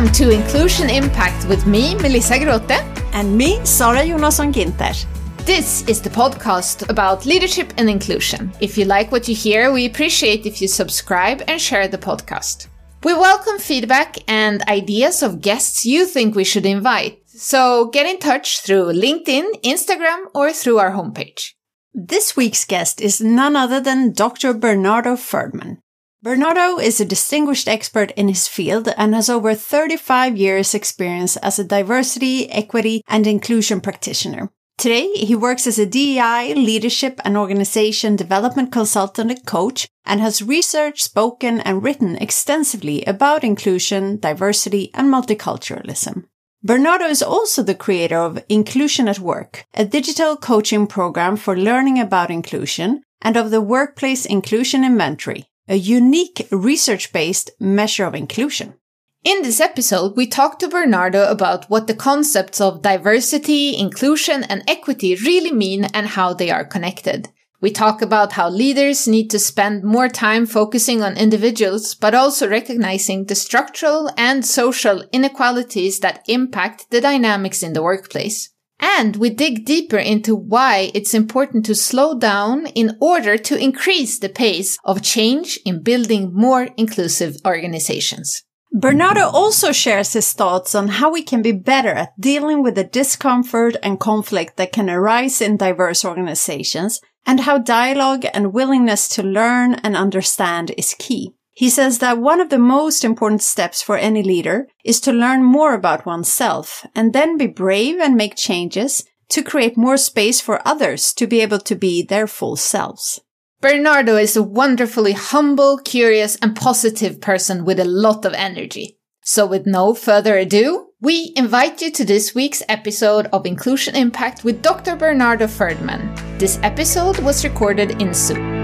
Welcome to Inclusion Impact with me, Melissa Grote. And me, Sara Jonasson Ginter. This is the podcast about leadership and inclusion. If you like what you hear, we appreciate if you subscribe and share the podcast. We welcome feedback and ideas of guests you think we should invite. So get in touch through LinkedIn, Instagram, or through our homepage. This week's guest is none other than Dr. Bernardo Ferdman. Bernardo is a distinguished expert in his field and has over 35 years experience as a diversity, equity, and inclusion practitioner. Today, he works as a DEI, leadership, and organization development consultant and coach and has researched, spoken, and written extensively about inclusion, diversity, and multiculturalism. Bernardo is also the creator of Inclusion at Work, a digital coaching program for learning about inclusion, and of the Workplace Inclusion Inventory, a unique research based measure of inclusion. In this episode, we talk to Bernardo about what the concepts of diversity, inclusion, and equity really mean and how they are connected. We talk about how leaders need to spend more time focusing on individuals, but also recognizing the structural and social inequalities that impact the dynamics in the workplace. And we dig deeper into why it's important to slow down in order to increase the pace of change in building more inclusive organizations. Bernardo also shares his thoughts on how we can be better at dealing with the discomfort and conflict that can arise in diverse organizations and how dialogue and willingness to learn and understand is key. He says that one of the most important steps for any leader is to learn more about oneself and then be brave and make changes to create more space for others to be able to be their full selves. Bernardo is a wonderfully humble, curious, and positive person with a lot of energy. So with no further ado, we invite you to this week's episode of Inclusion Impact with Dr. Bernardo Ferdman. This episode was recorded in Zoom.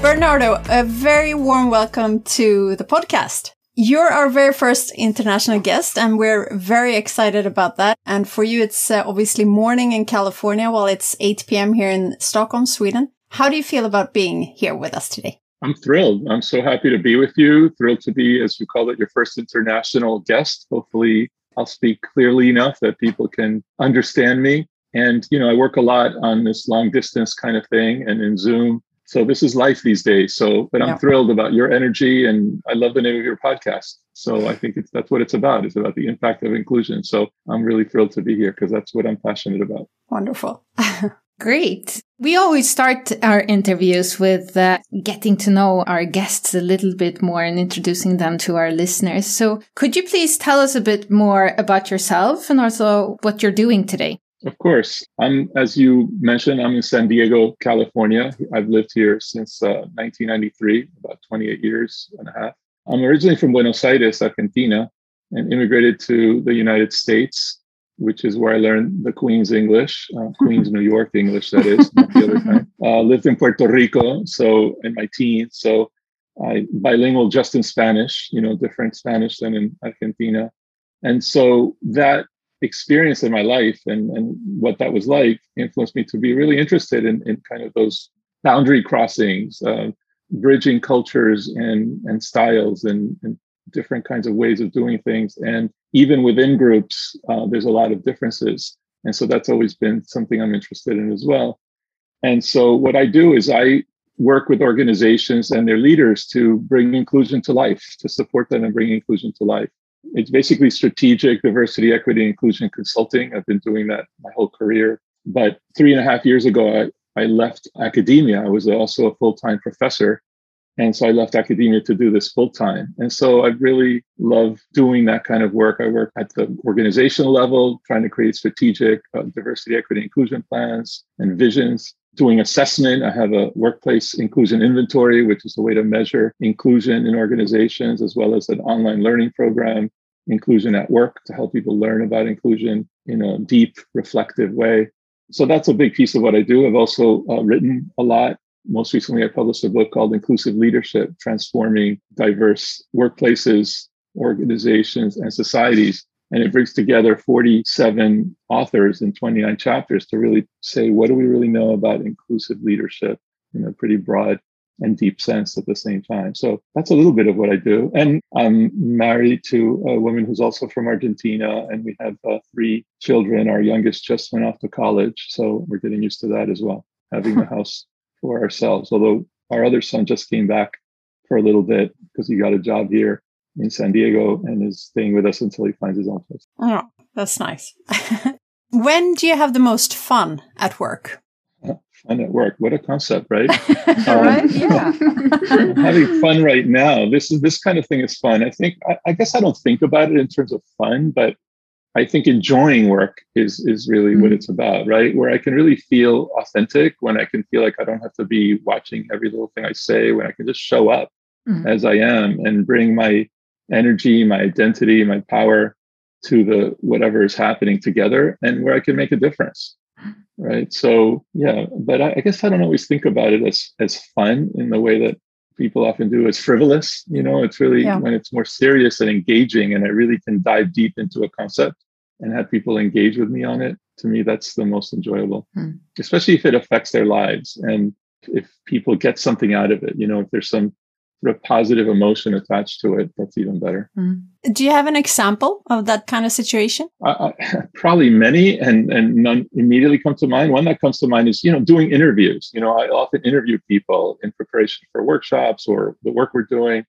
Bernardo, a very warm welcome to the podcast. You're our very first international guest, and we're very excited about that. And for you, it's uh, obviously morning in California while it's 8 p.m. here in Stockholm, Sweden. How do you feel about being here with us today? I'm thrilled. I'm so happy to be with you. Thrilled to be, as you call it, your first international guest. Hopefully, I'll speak clearly enough that people can understand me. And, you know, I work a lot on this long distance kind of thing and in Zoom so this is life these days so but i'm yeah. thrilled about your energy and i love the name of your podcast so i think it's that's what it's about it's about the impact of inclusion so i'm really thrilled to be here because that's what i'm passionate about wonderful Great. We always start our interviews with uh, getting to know our guests a little bit more and introducing them to our listeners. So, could you please tell us a bit more about yourself and also what you're doing today? Of course. I'm, as you mentioned, I'm in San Diego, California. I've lived here since uh, 1993, about 28 years and a half. I'm originally from Buenos Aires, Argentina, and immigrated to the United States, which is where I learned the Queen's English, uh, Queen's New York English, that is, not the other kind. Uh, lived in Puerto Rico, so in my teens, so I bilingual just in Spanish, you know, different Spanish than in Argentina. And so that experience in my life and, and what that was like influenced me to be really interested in, in kind of those boundary crossings, uh, bridging cultures and, and styles and, and, different kinds of ways of doing things. And even within groups, uh, there's a lot of differences. And so that's always been something I'm interested in as well. And so what I do is I work with organizations and their leaders to bring inclusion to life, to support them and bring inclusion to life it's basically strategic diversity, equity, inclusion consulting. I've been doing that my whole career. But three and a half years ago, I, I left academia. I was also a full time professor. And so I left academia to do this full time. And so I really love doing that kind of work. I work at the organizational level, trying to create strategic uh, diversity, equity, inclusion plans and visions doing assessment. I have a workplace inclusion inventory, which is a way to measure inclusion in organizations, as well as an online learning program, Inclusion at Work, to help people learn about inclusion in a deep, reflective way. So that's a big piece of what I do. I've also uh, written a lot. Most recently, I published a book called Inclusive Leadership Transforming Diverse Workplaces, Organizations, and Societies And it brings together 47 authors in 29 chapters to really say, what do we really know about inclusive leadership in a pretty broad and deep sense at the same time. So that's a little bit of what I do. And I'm married to a woman who's also from Argentina, and we have uh, three children. Our youngest just went off to college. So we're getting used to that as well, having the house for ourselves. Although our other son just came back for a little bit because he got a job here in San Diego and is staying with us until he finds his own place. Oh, that's nice. when do you have the most fun at work? fun at work. What a concept, right? um, right? Yeah. having fun right now. This is this kind of thing is fun. I think I, I, guess I don't think about it in terms of fun, but I think enjoying work is is really mm what it's about, right? Where I can really feel authentic, when I can feel like I don't have to be watching every little thing I say, when I can just show up mm as I am and bring my energy, my identity, my power to the whatever is happening together and where I can make a difference right so yeah but I, I, guess i don't always think about it as as fun in the way that people often do as frivolous you know it's really yeah. when it's more serious and engaging and i really can dive deep into a concept and have people engage with me on it to me that's the most enjoyable hmm. especially if it affects their lives and if people get something out of it you know if there's some of positive emotion attached to it, that's even better. Mm. Do you have an example of that kind of situation? Uh, probably many, and and none immediately come to mind. One that comes to mind is you know doing interviews. You know, I often interview people in preparation for workshops or the work we're doing,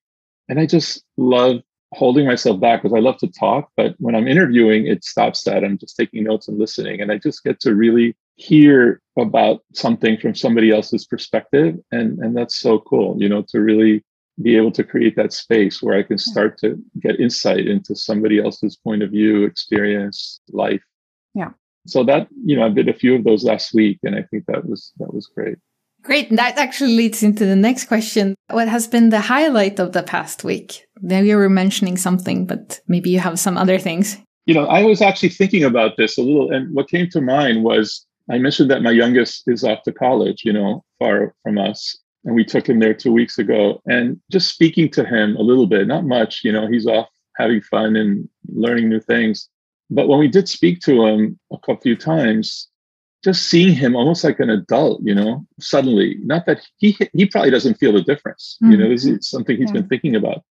and I just love holding myself back because I love to talk, but when I'm interviewing, it stops that. I'm just taking notes and listening, and I just get to really hear about something from somebody else's perspective and and that's so cool you know to really be able to create that space where I can start to get insight into somebody else's point of view, experience, life. Yeah. So that, you know, I did a few of those last week and I think that was that was great. Great. That actually leads into the next question. What has been the highlight of the past week? Now you were mentioning something, but maybe you have some other things. You know, I was actually thinking about this a little, and what came to mind was I mentioned that my youngest is off to college, you know, far from us and we took him there two weeks ago and just speaking to him a little bit not much you know he's off having fun and learning new things but when we did speak to him a couple few times just seeing him almost like an adult you know suddenly not that he he probably doesn't feel the difference mm-hmm. you know this is something he's yeah. been thinking about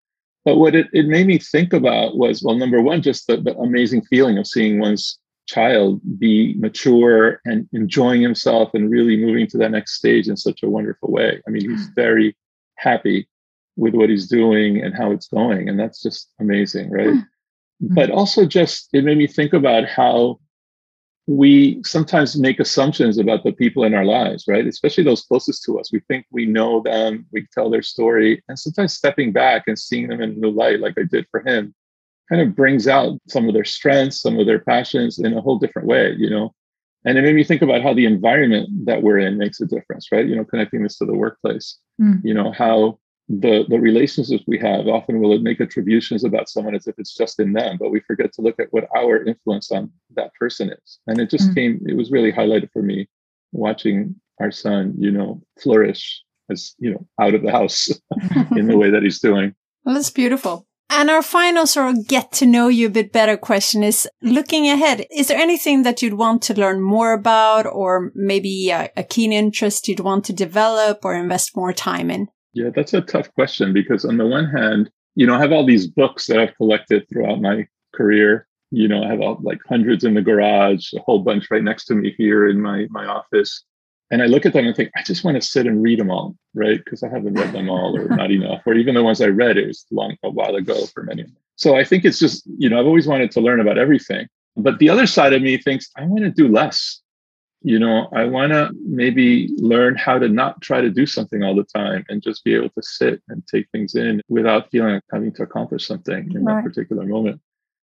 but what it, it made me think about was well number one just the, the amazing feeling of seeing one's child be mature and enjoying himself and really moving to that next stage in such a wonderful way. I mean, he's mm. very happy with what he's doing and how it's going. And that's just amazing, right? Mm-hmm. But also, just it made me think about how we sometimes make assumptions about the people in our lives, right? Especially those closest to us. We think we know them, we tell their story, and sometimes stepping back and seeing them in a new light, like I did for him, kind of brings out some of their strengths, some of their passions in a whole different way, you know. And it made me think about how the environment that we're in makes a difference, right? You know, connecting this to the workplace. Mm. You know, how the the relationships we have often will make attributions about someone as if it's just in them, but we forget to look at what our influence on that person is. And it just mm. came, it was really highlighted for me watching our son, you know, flourish as, you know, out of the house in the way that he's doing. Well, that's beautiful. And our final sort of get to know you a bit better question is looking ahead. Is there anything that you'd want to learn more about or maybe a, a, keen interest you'd want to develop or invest more time in? Yeah, that's a tough question because on the one hand, you know, I have all these books that I've collected throughout my career. You know, I have all, like hundreds in the garage, a whole bunch right next to me here in my my office and I look at them and think, I just want to sit and read them all, right? Because I haven't read them all or not enough, or even the ones I read, it was long a while ago for many of them. So I think it's just, you know, I've always wanted to learn about everything. But the other side of me thinks I want to do less. You know, I want to maybe learn how to not try to do something all the time and just be able to sit and take things in without feeling like having to accomplish something in right. that particular moment.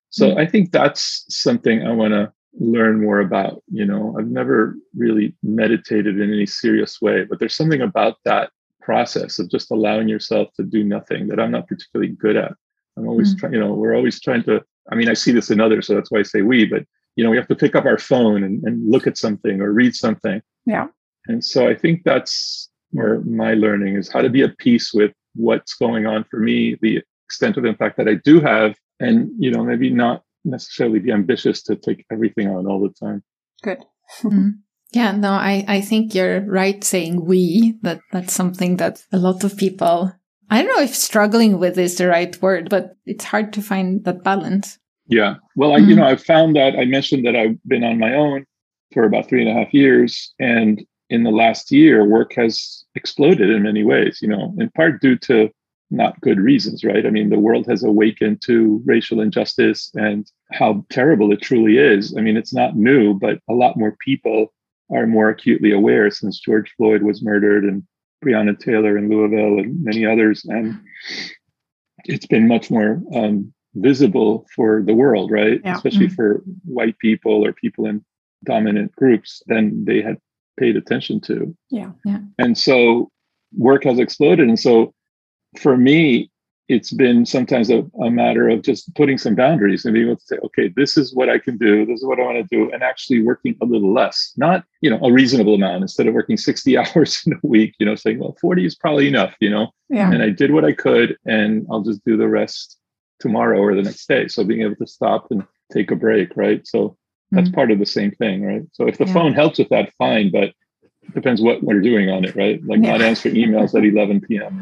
So mm-hmm. I think that's something I want to learn more about. You know, I've never really meditated in any serious way, but there's something about that process of just allowing yourself to do nothing that I'm not particularly good at. I'm always mm. trying, you know, we're always trying to, I mean, I see this in others, so that's why I say we, but, you know, we have to pick up our phone and, and look at something or read something. Yeah. And so I think that's where my learning is how to be at peace with what's going on for me, the extent of impact that I do have, and, you know, maybe not necessarily be ambitious to take everything on all the time. Good. mm. Yeah, no, I, I think you're right saying we, that that's something that a lot of people, I don't know if struggling with is the right word, but it's hard to find that balance. Yeah. Well, I, mm-hmm. you know, I've found that I mentioned that I've been on my own for about three and a half years. And in the last year, work has exploded in many ways, you know, in part due to not good reasons, right? I mean, the world has awakened to racial injustice and how terrible it truly is. I mean, it's not new, but a lot more people are more acutely aware since George Floyd was murdered and Breonna Taylor in Louisville and many others. And it's been much more um, visible for the world, right? Yeah. Especially mm-hmm. for white people or people in dominant groups than they had paid attention to. Yeah. Yeah. And so work has exploded. And so for me, it's been sometimes a, a, matter of just putting some boundaries and being able to say, okay, this is what I can do, this is what I want to do, and actually working a little less, not you know a reasonable amount. Instead of working sixty hours in a week, you know, saying, well, forty is probably enough, you know. Yeah. And I did what I could, and I'll just do the rest tomorrow or the next day. So being able to stop and take a break, right? So that's mm-hmm. part of the same thing, right? So if the yeah. phone helps with that, fine, but it depends what we're doing on it, right? Like yeah. not answering emails at 11 p.m.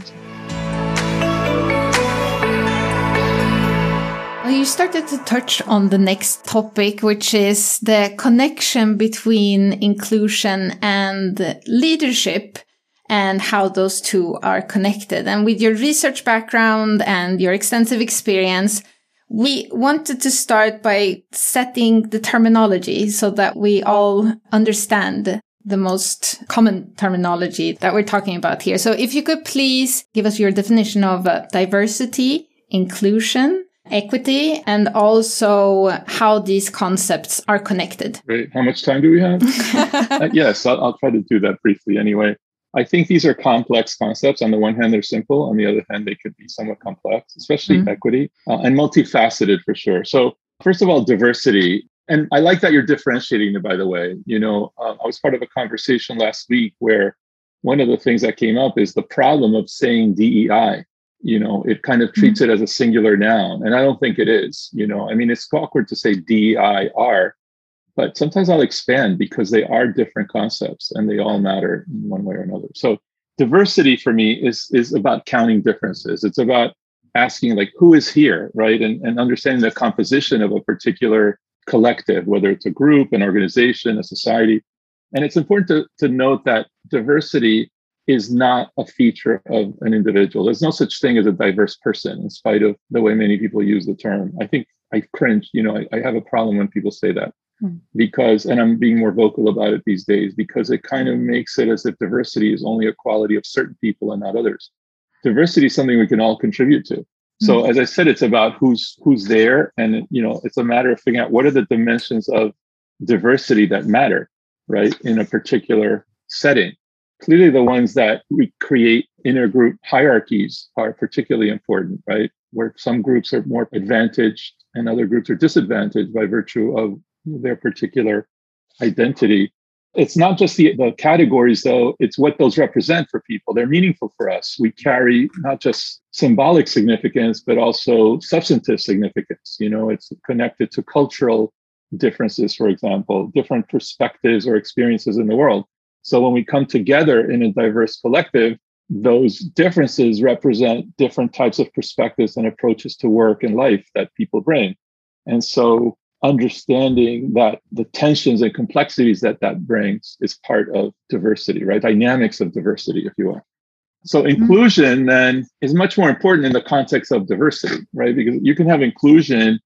you started to touch on the next topic, which is the connection between inclusion and leadership and how those two are connected. And with your research background and your extensive experience, we wanted to start by setting the terminology so that we all understand the most common terminology that we're talking about here. So if you could please give us your definition of uh, diversity, inclusion, equity and also how these concepts are connected. Great. How much time do we have? uh, yes, I'll, I'll, try to do that briefly anyway. I think these are complex concepts. On the one hand, they're simple. On the other hand, they could be somewhat complex, especially mm-hmm. equity uh, and multifaceted for sure. So, first of all, diversity. And I like that you're differentiating it, by the way. You know, uh, I was part of a conversation last week where one of the things that came up is the problem of saying DEI you know it kind of hmm. treats mm-hmm. it as a singular noun and i don't think it is you know i mean it's awkward to say d-i-r but sometimes i'll expand because they are different concepts and they all matter in one way or another so diversity for me is is about counting differences it's about asking like who is here right and, and understanding the composition of a particular collective whether it's a group an organization a society and it's important to, to note that diversity is not a feature of an individual. There's no such thing as a diverse person, in spite of the way many people use the term. I think I cringe, you know, I, I have a problem when people say that mm. because, and I'm being more vocal about it these days, because it kind of makes it as if diversity is only a quality of certain people and not others. Diversity is something we can all contribute to. So hmm. as I said, it's about who's who's there, and you know, it's a matter of figuring out what are the dimensions of diversity that matter, right, in a particular setting clearly the ones that we create intergroup hierarchies are particularly important, right? Where some groups are more advantaged and other groups are disadvantaged by virtue of their particular identity. It's not just the, the categories, though, it's what those represent for people. They're meaningful for us. We carry not just symbolic significance, but also substantive significance. You know, it's connected to cultural differences, for example, different perspectives or experiences in the world. So when we come together in a diverse collective, those differences represent different types of perspectives and approaches to work and life that people bring. And so understanding that the tensions and complexities that that brings is part of diversity, right? Dynamics of diversity, if you will. So mm-hmm. inclusion then is much more important in the context of diversity, right? Because you can have inclusion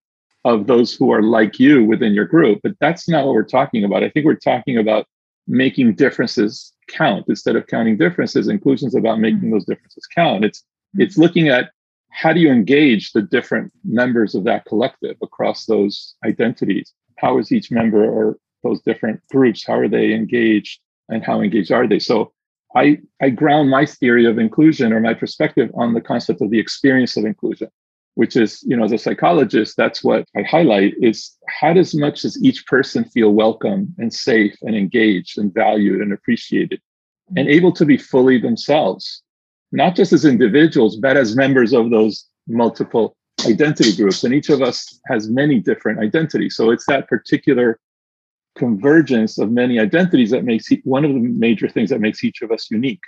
of those who are like you within your group, but that's not what we're talking about. I think we're talking about making differences count instead of counting differences inclusion is about making mm-hmm. those differences count it's mm-hmm. it's looking at how do you engage the different members of that collective across those identities how is each member or those different groups how are they engaged and how engaged are they so i i ground my theory of inclusion or my perspective on the concept of the experience of inclusion which is, you know, as a psychologist, that's what I highlight is how does much as each person feel welcome and safe and engaged and valued and appreciated and able to be fully themselves, not just as individuals, but as members of those multiple identity groups, and each of us has many different identities. So it's that particular convergence of many identities that makes one of the major things that makes each of us unique.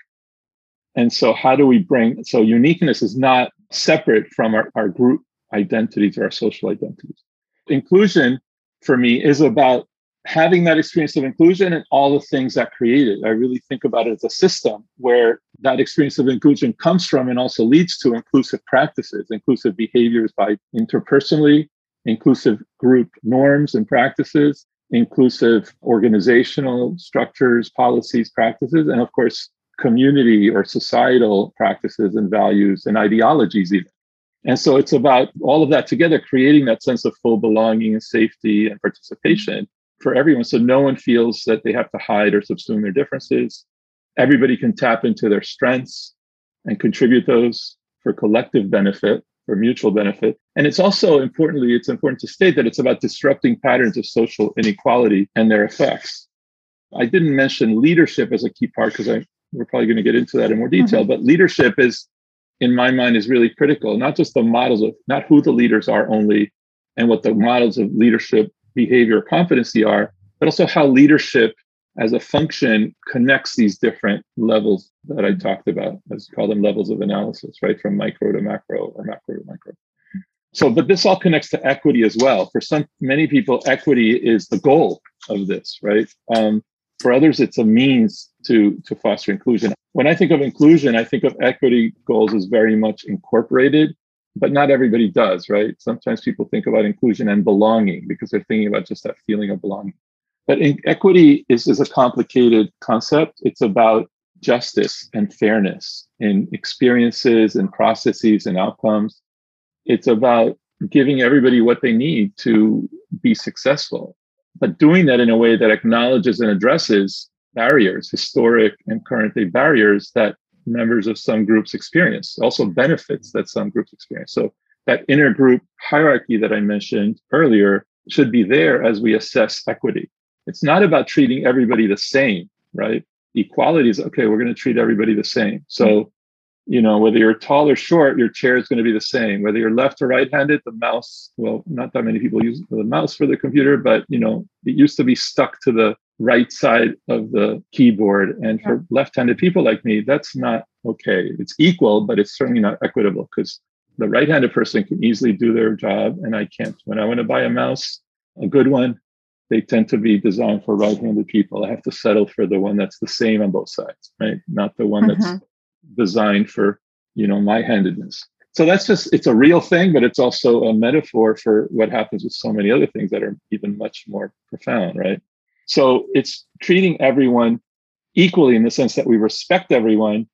And so, how do we bring so uniqueness is not separate from our, our group identities or our social identities? Inclusion for me is about having that experience of inclusion and all the things that create it. I really think about it as a system where that experience of inclusion comes from and also leads to inclusive practices, inclusive behaviors by interpersonally, inclusive group norms and practices, inclusive organizational structures, policies, practices, and of course, community or societal practices and values and ideologies, even. And so it's about all of that together, creating that sense of full belonging and safety and participation for everyone. So no one feels that they have to hide or subsume their differences. Everybody can tap into their strengths and contribute those for collective benefit, for mutual benefit. And it's also importantly, it's important to state that it's about disrupting patterns of social inequality and their effects. I didn't mention leadership as a key part because I we're probably going to get into that in more detail, mm-hmm. but leadership is in my mind is really critical, not just the models of not who the leaders are only and what the models of leadership behavior competency are, but also how leadership as a function connects these different levels that I talked about. Let's call them levels of analysis, right? From micro to macro or macro to micro. So, but this all connects to equity as well. For some, many people, equity is the goal of this, right? Um, for others, it's a means to to foster inclusion. When I think of inclusion, I think of equity goals as very much incorporated but not everybody does, right? Sometimes people think about inclusion and belonging because they're thinking about just that feeling of belonging. But equity is, is a complicated concept. It's about justice and fairness in experiences and processes and outcomes. It's about giving everybody what they need to be successful, but doing that in a way that acknowledges and addresses barriers, historic and current day barriers that members of some groups experience, also benefits that some groups experience. So that intergroup hierarchy that I mentioned earlier should be there as we assess equity. It's not about treating everybody the same, right? Equality is okay, we're going to treat everybody the same. So, you know, whether you're tall or short, your chair is going to be the same. Whether you're left or right handed, the mouse, well, not that many people use the mouse for the computer, but, you know, it used to be stuck to the right side of the keyboard. And for left-handed people like me, that's not okay. It's equal, but it's certainly not equitable because the right-handed person can easily do their job and I can't. When I want to buy a mouse, a good one, they tend to be designed for right-handed people. I have to settle for the one that's the same on both sides, right? Not the one that's mm-hmm. Designed for, you know, my handedness. So that's just it's a real thing, but it's also a metaphor for what happens with so many other things that are even much more profound, right? So it's treating everyone equally in the sense that we respect everyone,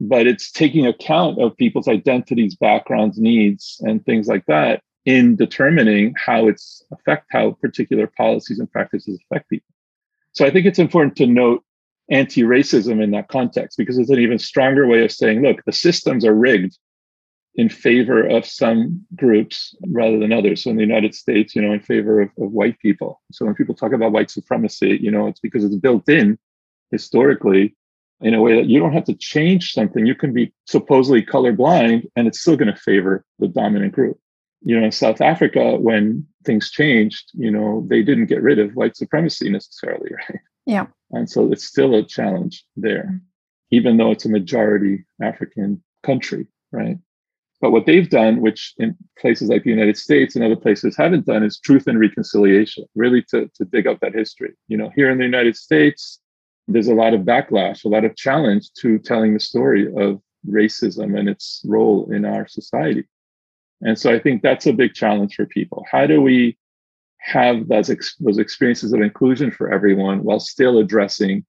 but it's taking account of people's identities, backgrounds, needs, and things like that in determining how it's affect how particular policies and practices affect people. So I think it's important to note anti-racism in that context because it's an even stronger way of saying, look, the systems are rigged in favor of some groups rather than others. So in the United States, you know, in favor of, of white people. So when people talk about white supremacy, you know, it's because it's built in historically in a way that you don't have to change something. You can be supposedly colorblind and it's still going to favor the dominant group. You know, in South Africa, when things changed, you know, they didn't get rid of white supremacy necessarily, right? Yeah. And so it's still a challenge there, even though it's a majority African country, right? But what they've done, which in places like the United States and other places haven't done, is truth and reconciliation, really to, to dig up that history. You know, here in the United States, there's a lot of backlash, a lot of challenge to telling the story of racism and its role in our society. And so I think that's a big challenge for people. How do we have those, ex- those experiences of inclusion for everyone while still addressing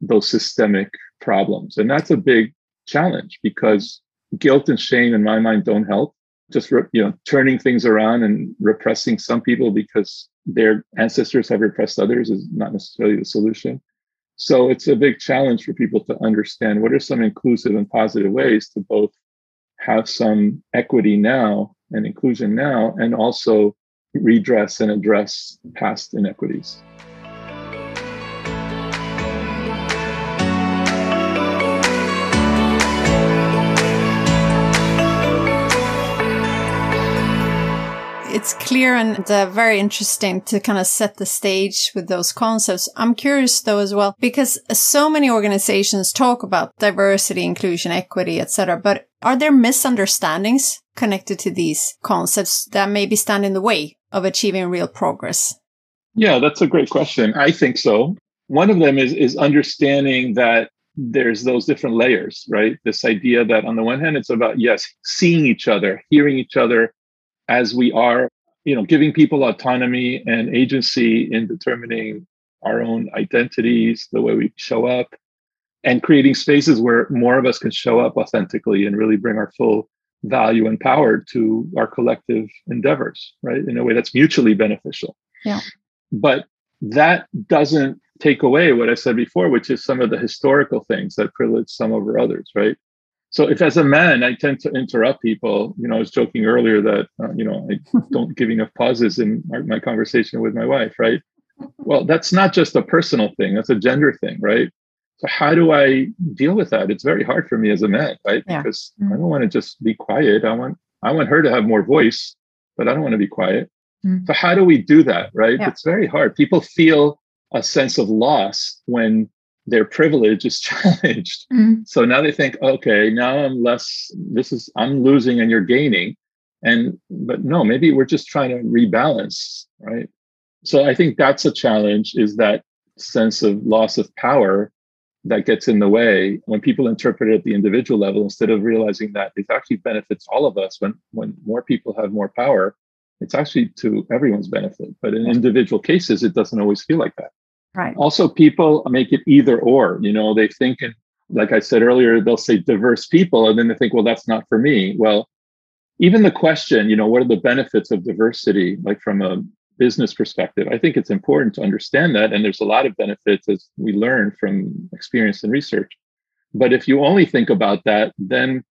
those systemic problems? And that's a big challenge because guilt and shame in my mind don't help just you know turning things around and repressing some people because their ancestors have repressed others is not necessarily the solution so it's a big challenge for people to understand what are some inclusive and positive ways to both have some equity now and inclusion now and also redress and address past inequities it's clear and uh, very interesting to kind of set the stage with those concepts. I'm curious though as well, because so many organizations talk about diversity, inclusion, equity, etc. But are there misunderstandings connected to these concepts that maybe stand in the way of achieving real progress? Yeah, that's a great question. I think so. One of them is is understanding that there's those different layers, right? This idea that on the one hand, it's about yes, seeing each other, hearing each other as we are, you know, giving people autonomy and agency in determining our own identities, the way we show up, and creating spaces where more of us can show up authentically and really bring our full value and power to our collective endeavors, right? In a way that's mutually beneficial. Yeah. But that doesn't take away what I said before, which is some of the historical things that privilege some over others, right? So if as a man I tend to interrupt people, you know, I was joking earlier that uh, you know I don't give enough pauses in my, my conversation with my wife, right? Well, that's not just a personal thing; that's a gender thing, right? So how do I deal with that? It's very hard for me as a man, right? Yeah. Because mm. I don't want to just be quiet. I want I want her to have more voice, but I don't want to be quiet. Mm. So how do we do that, right? Yeah. It's very hard. People feel a sense of loss when their privilege is challenged. Mm. So now they think, okay, now I'm less, this is, I'm losing and you're gaining. And, but no, maybe we're just trying to rebalance, right? So I think that's a challenge is that sense of loss of power that gets in the way when people interpret it at the individual level instead of realizing that it actually benefits all of us when when more people have more power it's actually to everyone's benefit but in individual cases it doesn't always feel like that Right. Also, people make it either or. You know, they think, in, like I said earlier, they'll say diverse people, and then they think, well, that's not for me. Well, even the question, you know, what are the benefits of diversity, like from a business perspective? I think it's important to understand that. And there's a lot of benefits as we learn from experience and research. But if you only think about that, then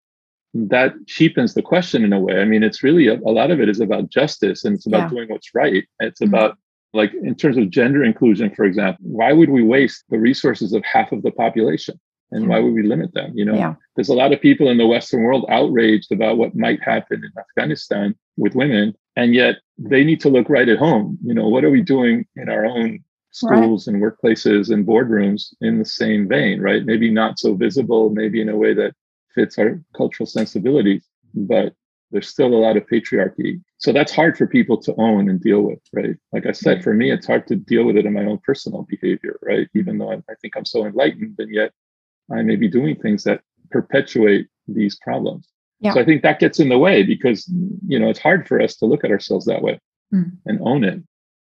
that cheapens the question in a way. I mean, it's really a, a lot of it is about justice and it's about yeah. doing what's right. It's mm-hmm. about like in terms of gender inclusion, for example, why would we waste the resources of half of the population? And why would we limit them? You know, yeah. there's a lot of people in the Western world outraged about what might happen in Afghanistan with women. And yet they need to look right at home. You know, what are we doing in our own schools right. and workplaces and boardrooms in the same vein, right? Maybe not so visible, maybe in a way that fits our cultural sensibilities, but there's still a lot of patriarchy so that's hard for people to own and deal with right like i said for me it's hard to deal with it in my own personal behavior right even though i, I think i'm so enlightened and yet i may be doing things that perpetuate these problems yeah. so i think that gets in the way because you know it's hard for us to look at ourselves that way mm. and own it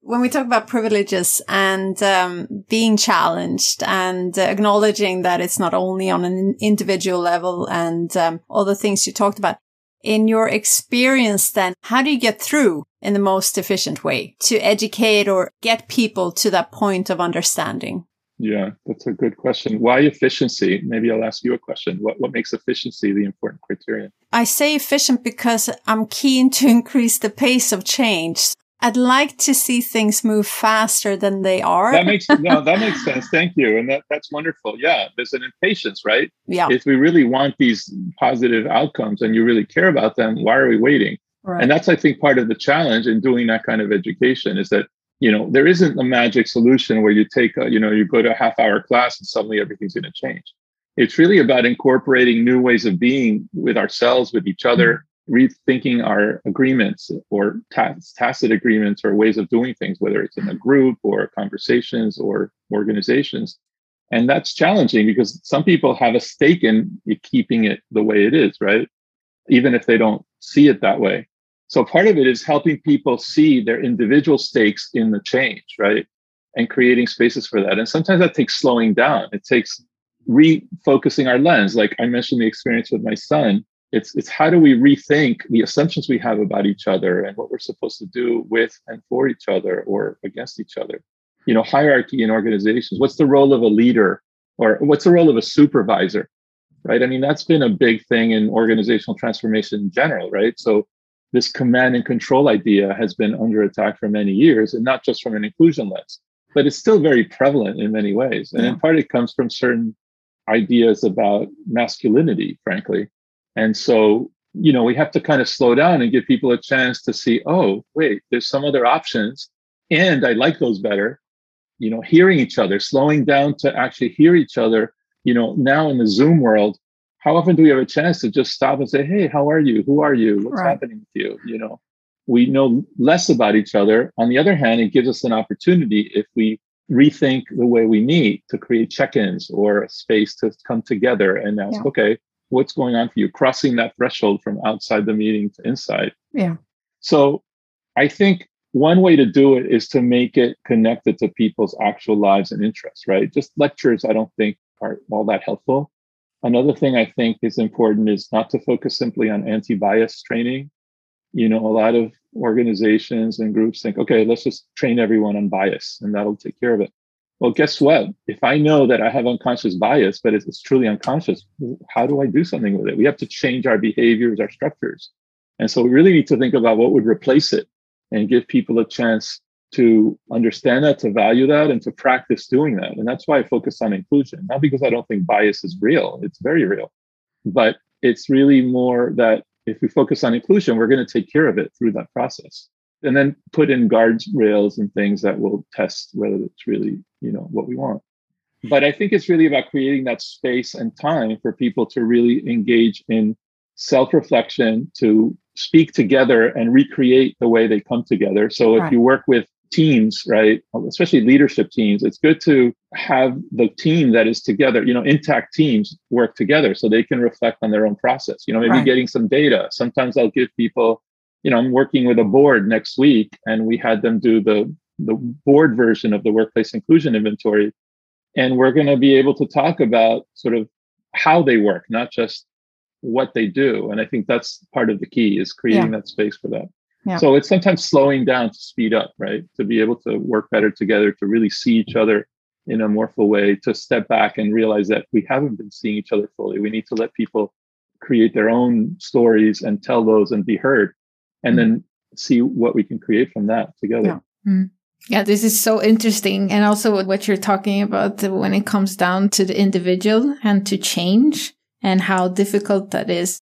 when we talk about privileges and um, being challenged and uh, acknowledging that it's not only on an individual level and um, all the things you talked about, in your experience, then, how do you get through in the most efficient way to educate or get people to that point of understanding? Yeah, that's a good question. Why efficiency? Maybe I'll ask you a question. What, what makes efficiency the important criterion? I say efficient because I'm keen to increase the pace of change. I'd like to see things move faster than they are. That makes no, that makes sense. Thank you, and that that's wonderful. Yeah, there's an impatience, right? Yeah. If we really want these positive outcomes and you really care about them, why are we waiting? Right. And that's, I think, part of the challenge in doing that kind of education is that you know there isn't a magic solution where you take a you know you go to a half hour class and suddenly everything's going to change. It's really about incorporating new ways of being with ourselves, with each other. Mm-hmm rethinking our agreements or tacit agreements or ways of doing things, whether it's in a group or conversations or organizations. And that's challenging because some people have a stake in keeping it the way it is, right? Even if they don't see it that way. So part of it is helping people see their individual stakes in the change, right? And creating spaces for that. And sometimes that takes slowing down. It takes refocusing our lens. Like I mentioned the experience with my son it's it's how do we rethink the assumptions we have about each other and what we're supposed to do with and for each other or against each other you know hierarchy in organizations what's the role of a leader or what's the role of a supervisor right i mean that's been a big thing in organizational transformation in general right so this command and control idea has been under attack for many years and not just from an inclusion lens but it's still very prevalent in many ways and yeah. in part it comes from certain ideas about masculinity frankly and so you know, we have to kind of slow down and give people a chance to see, oh, wait, there's some other options. And I like those better. You know, hearing each other, slowing down to actually hear each other. You know, now in the Zoom world, how often do we have a chance to just stop and say, hey, how are you? Who are you? What's right. happening with you? You know, we know less about each other. On the other hand, it gives us an opportunity if we rethink the way we meet to create check-ins or a space to come together and ask, yeah. okay, what's going on for you? Crossing that threshold from outside the meeting to inside. Yeah. So I think one way to do it is to make it connected to people's actual lives and interests, right? Just lectures, I don't think are all that helpful. Another thing I think is important is not to focus simply on anti-bias training. You know, a lot of organizations and groups think, okay, let's just train everyone on bias and that'll take care of it. Well, guess what? If I know that I have unconscious bias, but it's, it's truly unconscious, how do I do something with it? We have to change our behaviors, our structures. And so we really need to think about what would replace it and give people a chance to understand that, to value that, and to practice doing that. And that's why I focus on inclusion, not because I don't think bias is real, it's very real, but it's really more that if we focus on inclusion, we're going to take care of it through that process. And then put in guardrails and things that will test whether it's really, you know, what we want. But I think it's really about creating that space and time for people to really engage in self-reflection, to speak together and recreate the way they come together. So if right. you work with teams, right, especially leadership teams, it's good to have the team that is together, you know, intact teams work together so they can reflect on their own process. You know, maybe right. getting some data. Sometimes I'll give people, you know, I'm working with a board next week and we had them do the the board version of the workplace inclusion inventory. And we're going to be able to talk about sort of how they work, not just what they do. And I think that's part of the key is creating yeah. that space for that. Yeah. So it's sometimes slowing down to speed up, right? To be able to work better together, to really see each other in a more full way, to step back and realize that we haven't been seeing each other fully. We need to let people create their own stories and tell those and be heard, and mm-hmm. then see what we can create from that together. Yeah. Mm-hmm. Yeah, this is so interesting. And also what you're talking about when it comes down to the individual and to change and how difficult that is.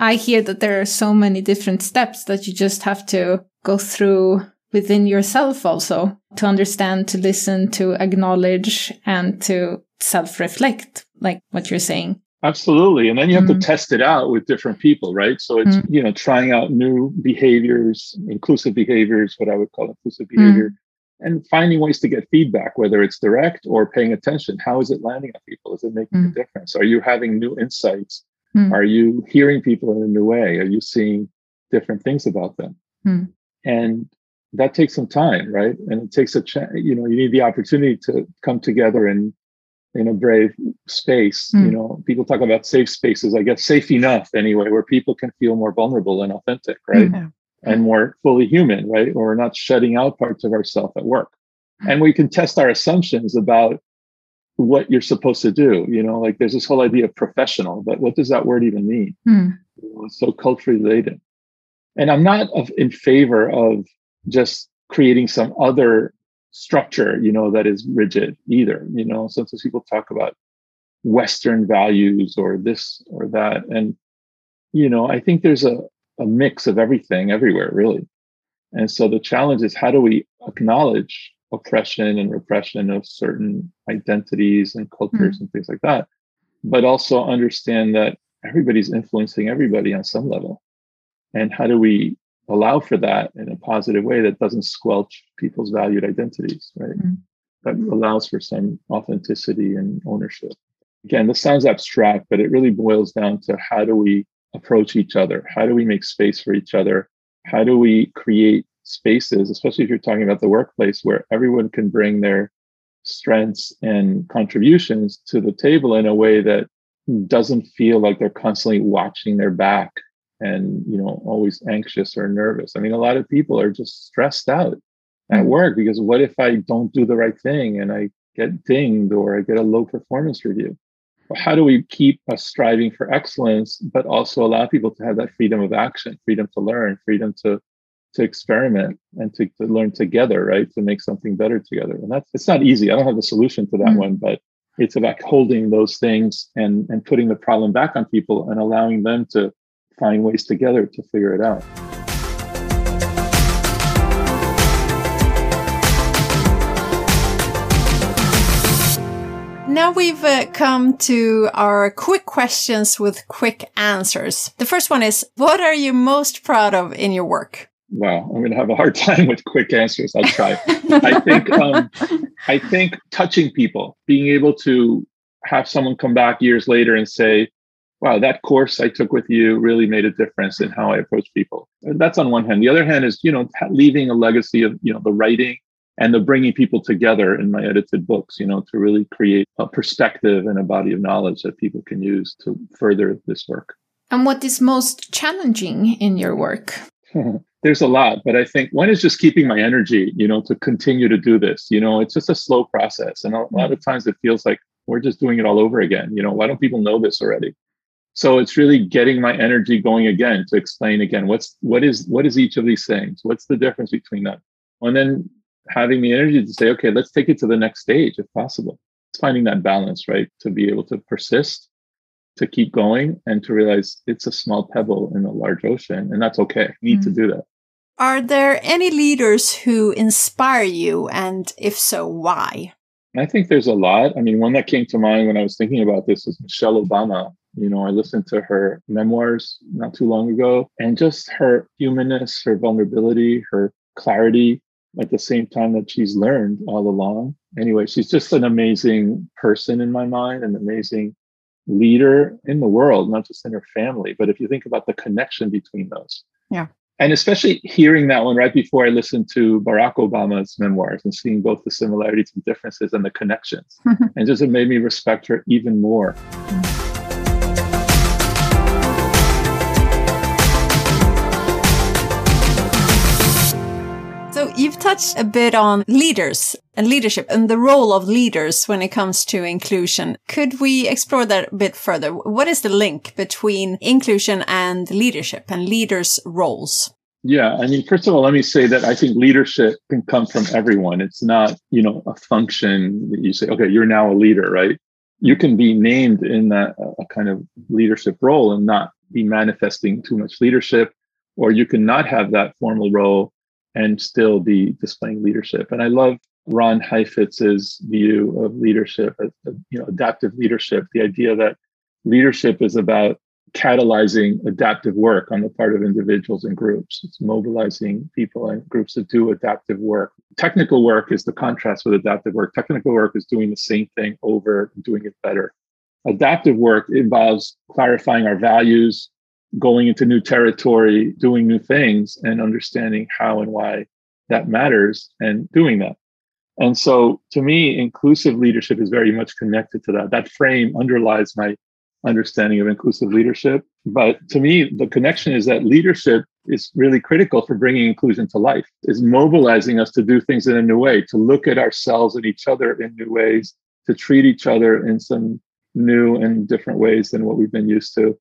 I hear that there are so many different steps that you just have to go through within yourself also to understand, to listen, to acknowledge, and to self reflect, like what you're saying. Absolutely. And then you have mm. to test it out with different people, right? So it's, mm. you know, trying out new behaviors, inclusive behaviors, what I would call inclusive behavior, mm. and finding ways to get feedback, whether it's direct or paying attention. How is it landing on people? Is it making a difference? Are you having new insights? Mm. Are you hearing people in a new way? Are you seeing different things about them? Mm. And that takes some time, right? And it takes a chance, you know, you need the opportunity to come together in in a brave space. Mm. You know, people talk about safe spaces, I guess safe enough anyway, where people can feel more vulnerable and authentic, right? Mm. And more fully human, right? Or we're not shutting out parts of ourselves at work. Hmm. And we can test our assumptions about what you're supposed to do. You know, like there's this whole idea of professional, but what does that word even mean? Mm. Know, so culturally related. And I'm not of, in favor of just creating some other structure, you know, that is rigid either. You know, sometimes people talk about Western values or this or that. And, you know, I think there's a, a mix of everything everywhere, really. And so the challenge is how do we acknowledge oppression and repression of certain identities and cultures mm. and things like that, but also understand that everybody's influencing everybody on some level. And how do we allow for that in a positive way that doesn't squelch people's valued identities, right? Mm. That allows for some authenticity and ownership. Again, this sounds abstract, but it really boils down to how do we approach each other? How do we make space for each other? How do we create spaces, especially if you're talking about the workplace, where everyone can bring their strengths and contributions to the table in a way that doesn't feel like they're constantly watching their back and you know always anxious or nervous i mean a lot of people are just stressed out at mm-hmm. work because what if i don't do the right thing and i get dinged or i get a low performance review how do we keep us striving for excellence but also allow people to have that freedom of action freedom to learn freedom to to experiment and to, to learn together, right? To make something better together. And that's it's not easy. I don't have the solution to that mm-hmm. one, but it's about holding those things and and putting the problem back on people and allowing them to find ways together to figure it out. Now we've uh, come to our quick questions with quick answers. The first one is What are you most proud of in your work? Wow, I'm going to have a hard time with quick answers. I'll try. I think um, I think touching people, being able to have someone come back years later and say, "Wow, that course I took with you really made a difference in how I approach people." And that's on one hand. The other hand is, you know, leaving a legacy of you know the writing and the bringing people together in my edited books, you know, to really create a perspective and a body of knowledge that people can use to further this work. And what is most challenging in your work? There's a lot, but I think one is just keeping my energy, you know, to continue to do this. You know, it's just a slow process. And a lot of times it feels like we're just doing it all over again. You know, why don't people know this already? So it's really getting my energy going again to explain again what's what is what is each of these things? What's the difference between them? And then having the energy to say, okay, let's take it to the next stage if possible. It's finding that balance, right? To be able to persist, to keep going, and to realize it's a small pebble in a large ocean, and that's okay. You need mm. to do that. Are there any leaders who inspire you? And if so, why? I think there's a lot. I mean, one that came to mind when I was thinking about this was Michelle Obama. You know, I listened to her memoirs not too long ago, and just her humanness, her vulnerability, her clarity, at the same time that she's learned all along. Anyway, she's just an amazing person in my mind, an amazing leader in the world, not just in her family. But if you think about the connection between those. Yeah. And especially hearing that one right before I listened to Barack Obama's memoirs and seeing both the similarities and differences and the connections. and just it made me respect her even more. Touched a bit on leaders and leadership and the role of leaders when it comes to inclusion. Could we explore that a bit further? What is the link between inclusion and leadership and leaders' roles? Yeah, I mean, first of all, let me say that I think leadership can come from everyone. It's not, you know, a function that you say, okay, you're now a leader, right? You can be named in that a kind of leadership role and not be manifesting too much leadership, or you can not have that formal role and still be displaying leadership. And I love Ron Heifetz's view of leadership, you know, adaptive leadership, the idea that leadership is about catalyzing adaptive work on the part of individuals and groups. It's mobilizing people and groups to do adaptive work. Technical work is the contrast with adaptive work. Technical work is doing the same thing over and doing it better. Adaptive work involves clarifying our values, going into new territory, doing new things, and understanding how and why that matters and doing that. And so to me, inclusive leadership is very much connected to that. That frame underlies my understanding of inclusive leadership. But to me, the connection is that leadership is really critical for bringing inclusion to life, is mobilizing us to do things in a new way, to look at ourselves and each other in new ways, to treat each other in some new and different ways than what we've been used to.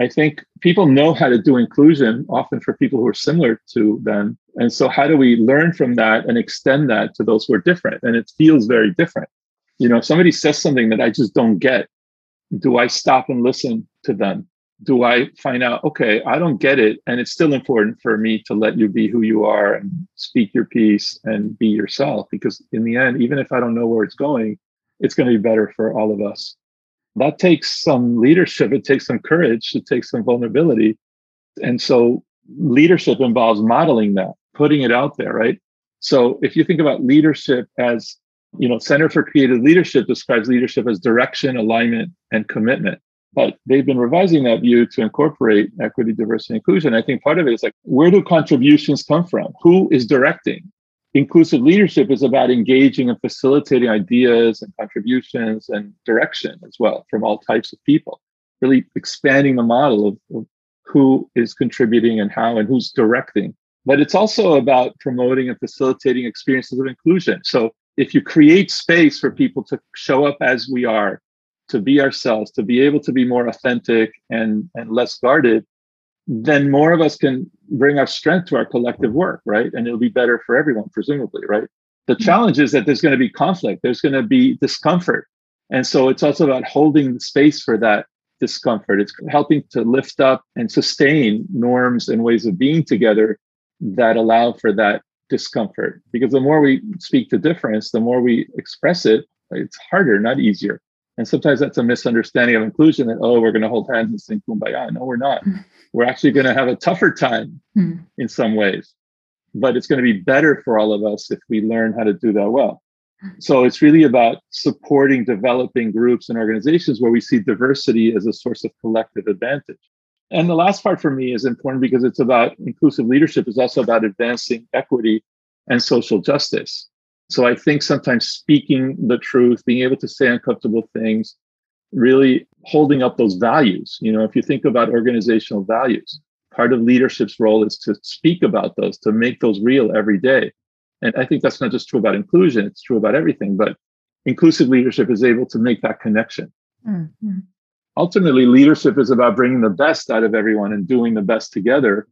I think people know how to do inclusion often for people who are similar to them. And so, how do we learn from that and extend that to those who are different? And it feels very different. You know, if somebody says something that I just don't get, do I stop and listen to them? Do I find out, okay, I don't get it. And it's still important for me to let you be who you are and speak your piece and be yourself. Because in the end, even if I don't know where it's going, it's going to be better for all of us that takes some leadership it takes some courage it takes some vulnerability. And so leadership involves modeling that putting it out there right? So if you think about leadership as you know center for creative leadership describes leadership as direction alignment and commitment. But they've been revising that view to incorporate equity diversity inclusion. I think part of it is like where do contributions come from? Who is directing inclusive leadership is about engaging and facilitating ideas and contributions and direction as well from all types of people really expanding the model of, of, who is contributing and how and who's directing. But it's also about promoting and facilitating experiences of inclusion. So if you create space for people to show up as we are to be ourselves to be able to be more authentic and and less guarded then more of us can bring our strength to our collective work, right? And it'll be better for everyone, presumably, right? The mm-hmm. challenge is that there's going to be conflict, there's going to be discomfort. And so it's also about holding the space for that discomfort. It's helping to lift up and sustain norms and ways of being together that allow for that discomfort. Because the more we speak to difference, the more we express it, it's harder, not easier. And sometimes that's a misunderstanding of inclusion that, oh, we're going to hold hands and sing kumbaya. No, we're not. Mm. We're actually going to have a tougher time mm. in some ways. But it's going to be better for all of us if we learn how to do that well. So it's really about supporting developing groups and organizations where we see diversity as a source of collective advantage. And the last part for me is important because it's about inclusive leadership is also about advancing equity and social justice. So I think sometimes speaking the truth, being able to say uncomfortable things, really holding up those values. You know, if you think about organizational values, part of leadership's role is to speak about those, to make those real every day. And I think that's not just true about inclusion, it's true about everything. But inclusive leadership is able to make that connection. Mm-hmm. Ultimately, leadership is about bringing the best out of everyone and doing the best together.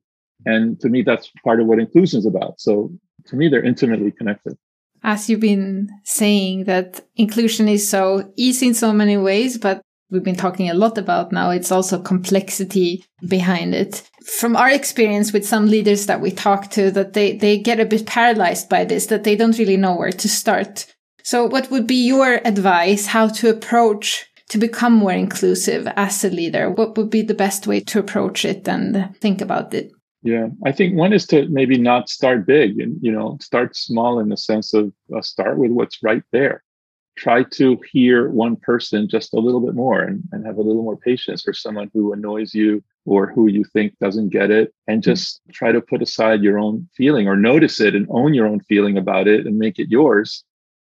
And to me, that's part of what inclusion is about. So to me, they're intimately connected. As you've been saying, that inclusion is so easy in so many ways, but we've been talking a lot about now, it's also complexity behind it. From our experience with some leaders that we talk to, that they, they get a bit paralyzed by this, that they don't really know where to start. So what would be your advice how to approach to become more inclusive as a leader? What would be the best way to approach it and think about it? Yeah, I think one is to maybe not start big and, you know, start small in the sense of uh, start with what's right there. Try to hear one person just a little bit more and, and have a little more patience for someone who annoys you or who you think doesn't get it and hmm. just try to put aside your own feeling or notice it and own your own feeling about it and make it yours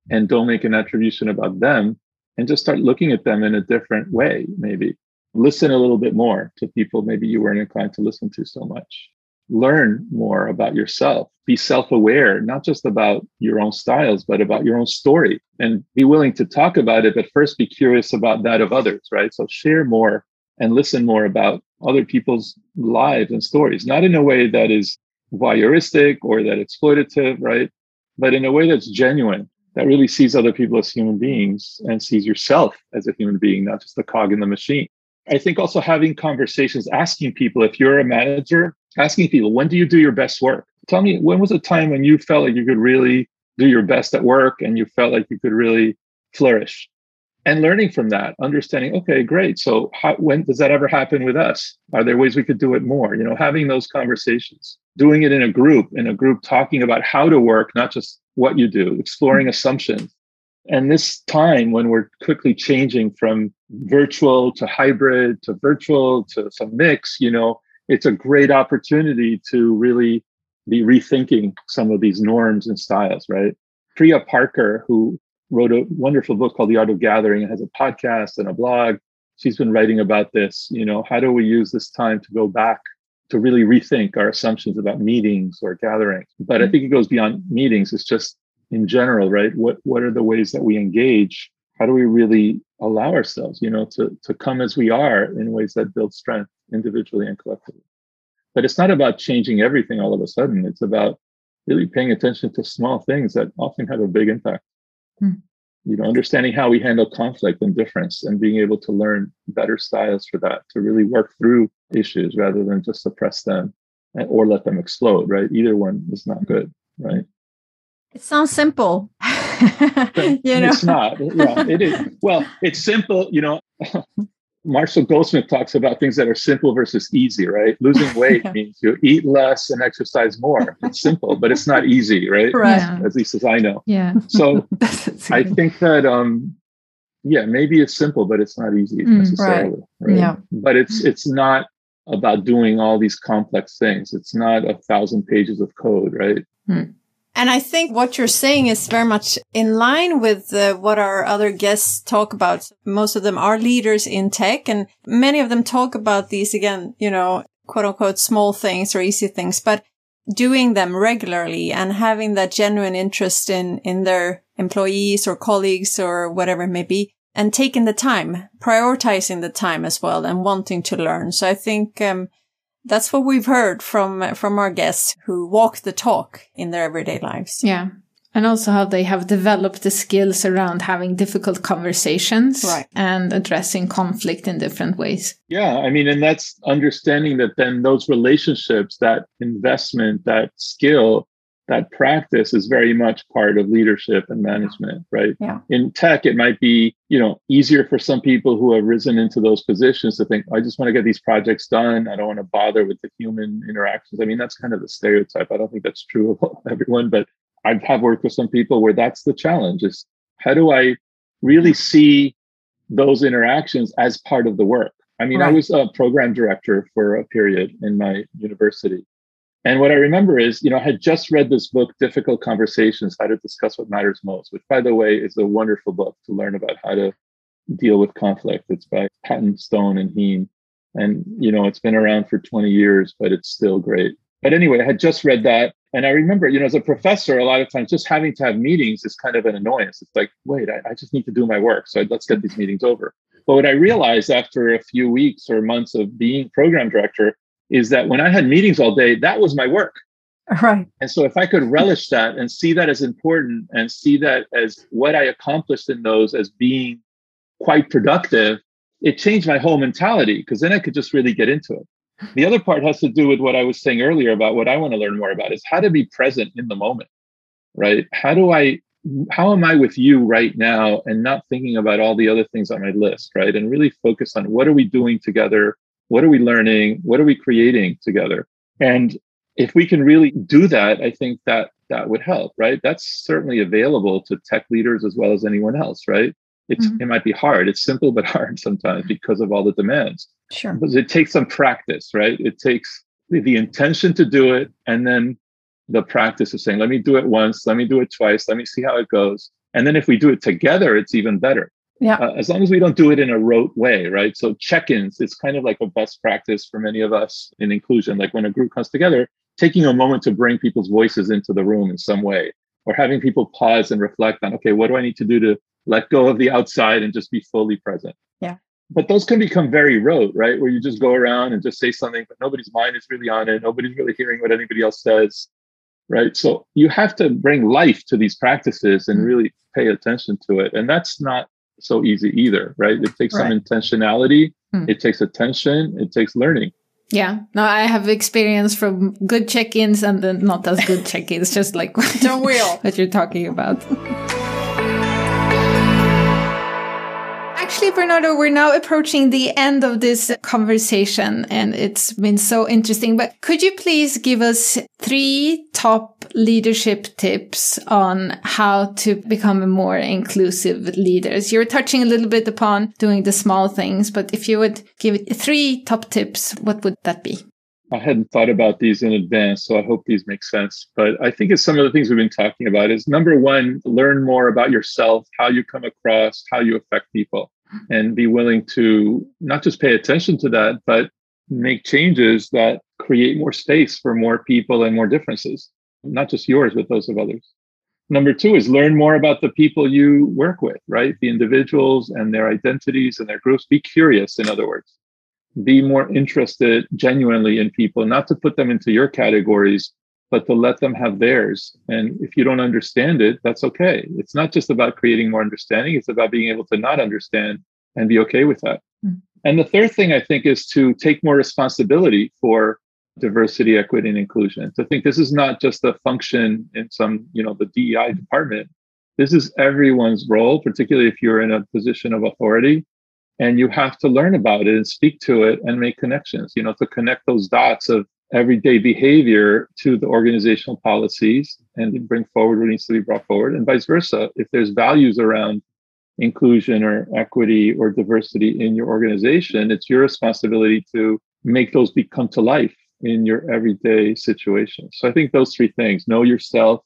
and don't make an attribution about them and just start looking at them in a different way maybe. Listen a little bit more to people maybe you weren't inclined to listen to so much learn more about yourself. Be self-aware not just about your own styles but about your own story. And be willing to talk about it but first be curious about that of others right? So share more and listen more about other people's lives and stories. Not in a way that is voyeuristic or that exploitative right? But in a way that's genuine that really sees other people as human beings and sees yourself as a human being not just a cog in the machine. I think also having conversations, asking people if you're a manager, asking people, when do you do your best work? Tell me, when was a time when you felt like you could really do your best at work and you felt like you could really flourish? And learning from that, understanding, okay, great. So how, when does that ever happen with us? Are there ways we could do it more? You know, having those conversations, doing it in a group, in a group talking about how to work, not just what you do, exploring assumptions. And this time when we're quickly changing from virtual to hybrid to virtual to some mix, you know, it's a great opportunity to really be rethinking some of these norms and styles, right? Priya Parker, who wrote a wonderful book called The Art of Gathering and has a podcast and a blog. She's been writing about this. You know, how do we use this time to go back to really rethink our assumptions about meetings or gatherings? But I mm-hmm. think it goes beyond meetings. It's just in general, right? What what are the ways that we engage? How do we really allow ourselves, you know, to to come as we are in ways that build strength individually and collectively? But it's not about changing everything all of a sudden. It's about really paying attention to small things that often have a big impact. Hmm. You know, understanding how we handle conflict and difference and being able to learn better styles for that to really work through issues rather than just suppress them or let them explode, right? Either one is not good, right? It sounds simple. you know? It's not. Yeah, it is. Well, it's simple. You know, Marshall Goldsmith talks about things that are simple versus easy, right? Losing weight yeah. means you eat less and exercise more. It's simple, but it's not easy, right? Right. Yeah. At least as I know. Yeah. So I think that um yeah, maybe it's simple, but it's not easy mm, necessarily. Right. right. Yeah. But it's it's not about doing all these complex things. It's not a thousand pages of code, right? Mm. And I think what you're saying is very much in line with uh, what our other guests talk about. Most of them are leaders in tech and many of them talk about these again, you know, quote unquote small things or easy things, but doing them regularly and having that genuine interest in, in their employees or colleagues or whatever it may be and taking the time, prioritizing the time as well and wanting to learn. So I think, um, that's what we've heard from from our guests who walk the talk in their everyday lives. Yeah. And also how they have developed the skills around having difficult conversations Right. and addressing conflict in different ways. Yeah, I mean, and that's understanding that then those relationships, that investment, that skill, that practice is very much part of leadership and management, right? Yeah. In tech, it might be, you know, easier for some people who have risen into those positions to think, I just want to get these projects done. I don't want to bother with the human interactions. I mean, that's kind of the stereotype. I don't think that's true of everyone, but I have worked with some people where that's the challenge is how do I really see those interactions as part of the work? I mean, I was a program director for a period in my university. And what I remember is, you know, I had just read this book, Difficult Conversations How to Discuss What Matters Most, which, by the way, is a wonderful book to learn about how to deal with conflict. It's by Patton Stone and Heen. And, you know, it's been around for 20 years, but it's still great. But anyway, I had just read that. And I remember, you know, as a professor, a lot of times just having to have meetings is kind of an annoyance. It's like, wait, I, I just need to do my work. So let's get these meetings over. But what I realized after a few weeks or months of being program director is that when I had meetings all day, that was my work. Right. And so if I could relish that and see that as important and see that as what I accomplished in those as being quite productive, it changed my whole mentality because then I could just really get into it. The other part has to do with what I was saying earlier about what I want to learn more about is how to be present in the moment, right? How do I, how am I with you right now and not thinking about all the other things on my list, right? And really focus on what are we doing together? What are we learning? What are we creating together? And if we can really do that, I think that that would help, right? That's certainly available to tech leaders as well as anyone else, right? It's Mhm. it might be hard. It's simple but hard sometimes because of all the demands. Sure. Because it takes some practice, right? It takes the intention to do it and then the practice of saying, let me do it once, let me do it twice, let me see how it goes. And then if we do it together, it's even better. Yeah. Uh, as long as we don't do it in a rote way, right? So check-ins, it's kind of like a best practice for many of us in inclusion. Like when a group comes together, taking a moment to bring people's voices into the room in some way, or having people pause and reflect on, okay, what do I need to do to let go of the outside and just be fully present? Yeah. But those can become very rote, right? Where you just go around and just say something, but nobody's mind is really on it. Nobody's really hearing what anybody else says, right? So you have to bring life to these practices and really pay attention to it. And that's not so easy either, right? It takes some intentionality, Hmm. it takes attention, it takes learning. Yeah. No, I have experience from good check-ins and then not as good check-ins, just like Don't we all? what you're talking about. Actually, Bernardo, we're now approaching the end of this conversation and it's been so interesting. But could you please give us three top leadership tips on how to become a more inclusive leaders? You were touching a little bit upon doing the small things, but if you would give three top tips, what would that be? I hadn't thought about these in advance, so I hope these make sense. But I think it's some of the things we've been talking about is number one, learn more about yourself, how you come across, how you affect people, and be willing to not just pay attention to that, but make changes that create more space for more people and more differences, not just yours, but those of others. Number two is learn more about the people you work with, right? The individuals and their identities and their groups. Be curious, in other words be more interested genuinely in people, not to put them into your categories, but to let them have theirs. And if you don't understand it, that's okay. It's not just about creating more understanding, it's about being able to not understand and be okay with that. Mm. And the third thing I think is to take more responsibility for diversity, equity, and inclusion. To think this is not just a function in some, you know, the DEI department. This is everyone's role, particularly if you're in a position of authority and you have to learn about it and speak to it and make connections you know to connect those dots of everyday behavior to the organizational policies and bring forward what needs to be brought forward and vice versa. If there's values around inclusion or equity or diversity in your organization it's your responsibility to make those become to life in your everyday situation. So i think those three things know yourself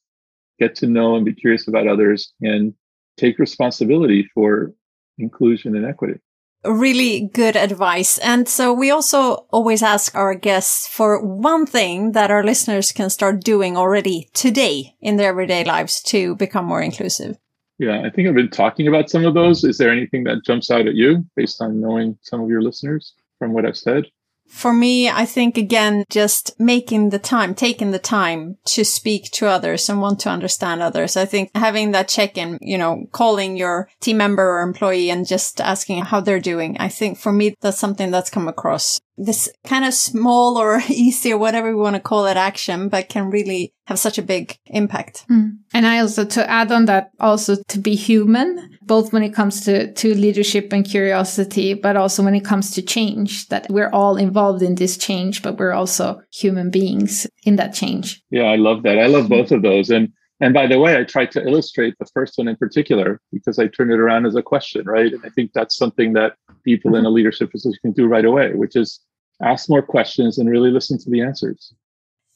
get to know and be curious about others and take responsibility for inclusion and equity really good advice. And so we also always ask our guests for one thing that our listeners can start doing already today in their everyday lives to become more inclusive. Yeah, I think I've been talking about some of those. Is there anything that jumps out at you based on knowing some of your listeners from what I've said? For me, I think again, just making the time, taking the time to speak to others and want to understand others. I think having that check in, you know, calling your team member or employee and just asking how they're doing. I think for me, that's something that's come across this kind of small or easy or whatever we want to call it action, but can really have such a big impact. Mm. And I also, to add on that, also to be human, both when it comes to, to leadership and curiosity, but also when it comes to change, that we're all involved in this change, but we're also human beings in that change. Yeah, I love that. I love both of those. And and by the way, I tried to illustrate the first one in particular because I turned it around as a question, right? And I think that's something that people in a leadership position can do right away, which is ask more questions and really listen to the answers.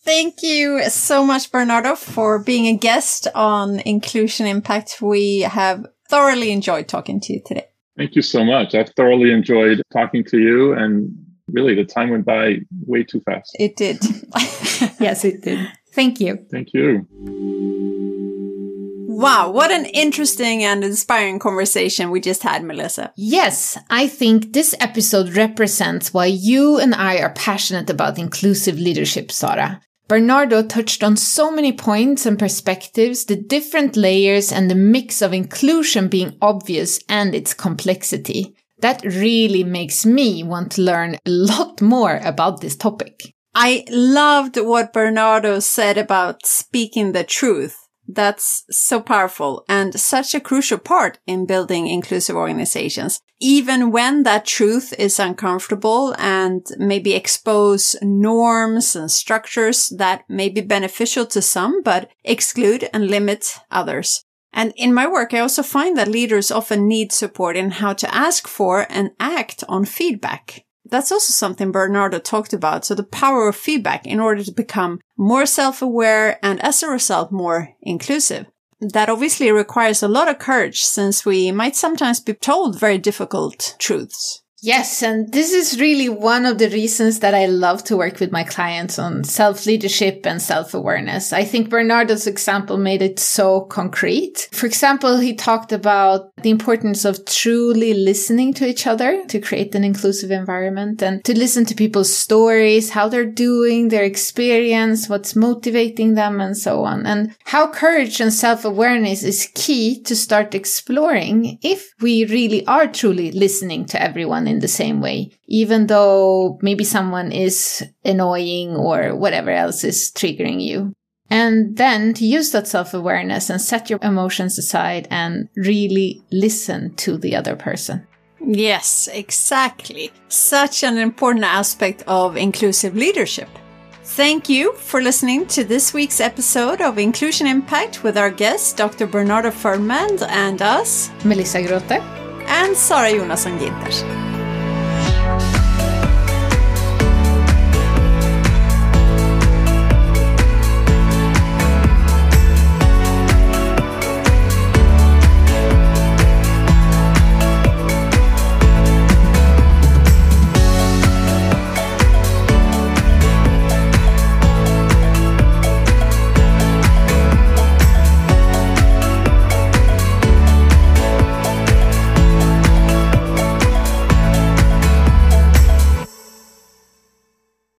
Thank you so much, Bernardo, for being a guest on Inclusion Impact. We have thoroughly enjoyed talking to you today. Thank you so much. I've thoroughly enjoyed talking to you, and really, the time went by way too fast. It did. yes, it did. Thank you. Thank you. Wow, what an interesting and inspiring conversation we just had, Melissa. Yes, I think this episode represents why you and I are passionate about inclusive leadership, Sara. Bernardo touched on so many points and perspectives, the different layers and the mix of inclusion being obvious and its complexity. That really makes me want to learn a lot more about this topic. I loved what Bernardo said about speaking the truth that's so powerful and such a crucial part in building inclusive organizations. Even when that truth is uncomfortable and maybe expose norms and structures that may be beneficial to some, but exclude and limit others. And in my work, I also find that leaders often need support in how to ask for and act on feedback that's also something Bernardo talked about. So the power of feedback in order to become more self-aware and as a result, more inclusive. That obviously requires a lot of courage since we might sometimes be told very difficult truths. Yes, and this is really one of the reasons that I love to work with my clients on self leadership and self awareness. I think Bernardo's example made it so concrete. For example, he talked about the importance of truly listening to each other to create an inclusive environment and to listen to people's stories, how they're doing, their experience, what's motivating them, and so on. And how courage and self awareness is key to start exploring if we really are truly listening to everyone in the same way, even though maybe someone is annoying or whatever else is triggering you. And then to use that self awareness and set your emotions aside and really listen to the other person. Yes, exactly. Such an important aspect of inclusive leadership. Thank you for listening to this week's episode of Inclusion Impact with our guests, Dr. Bernardo Ferdman, and us, Melissa Grote, and Sara Jonasson Ginters.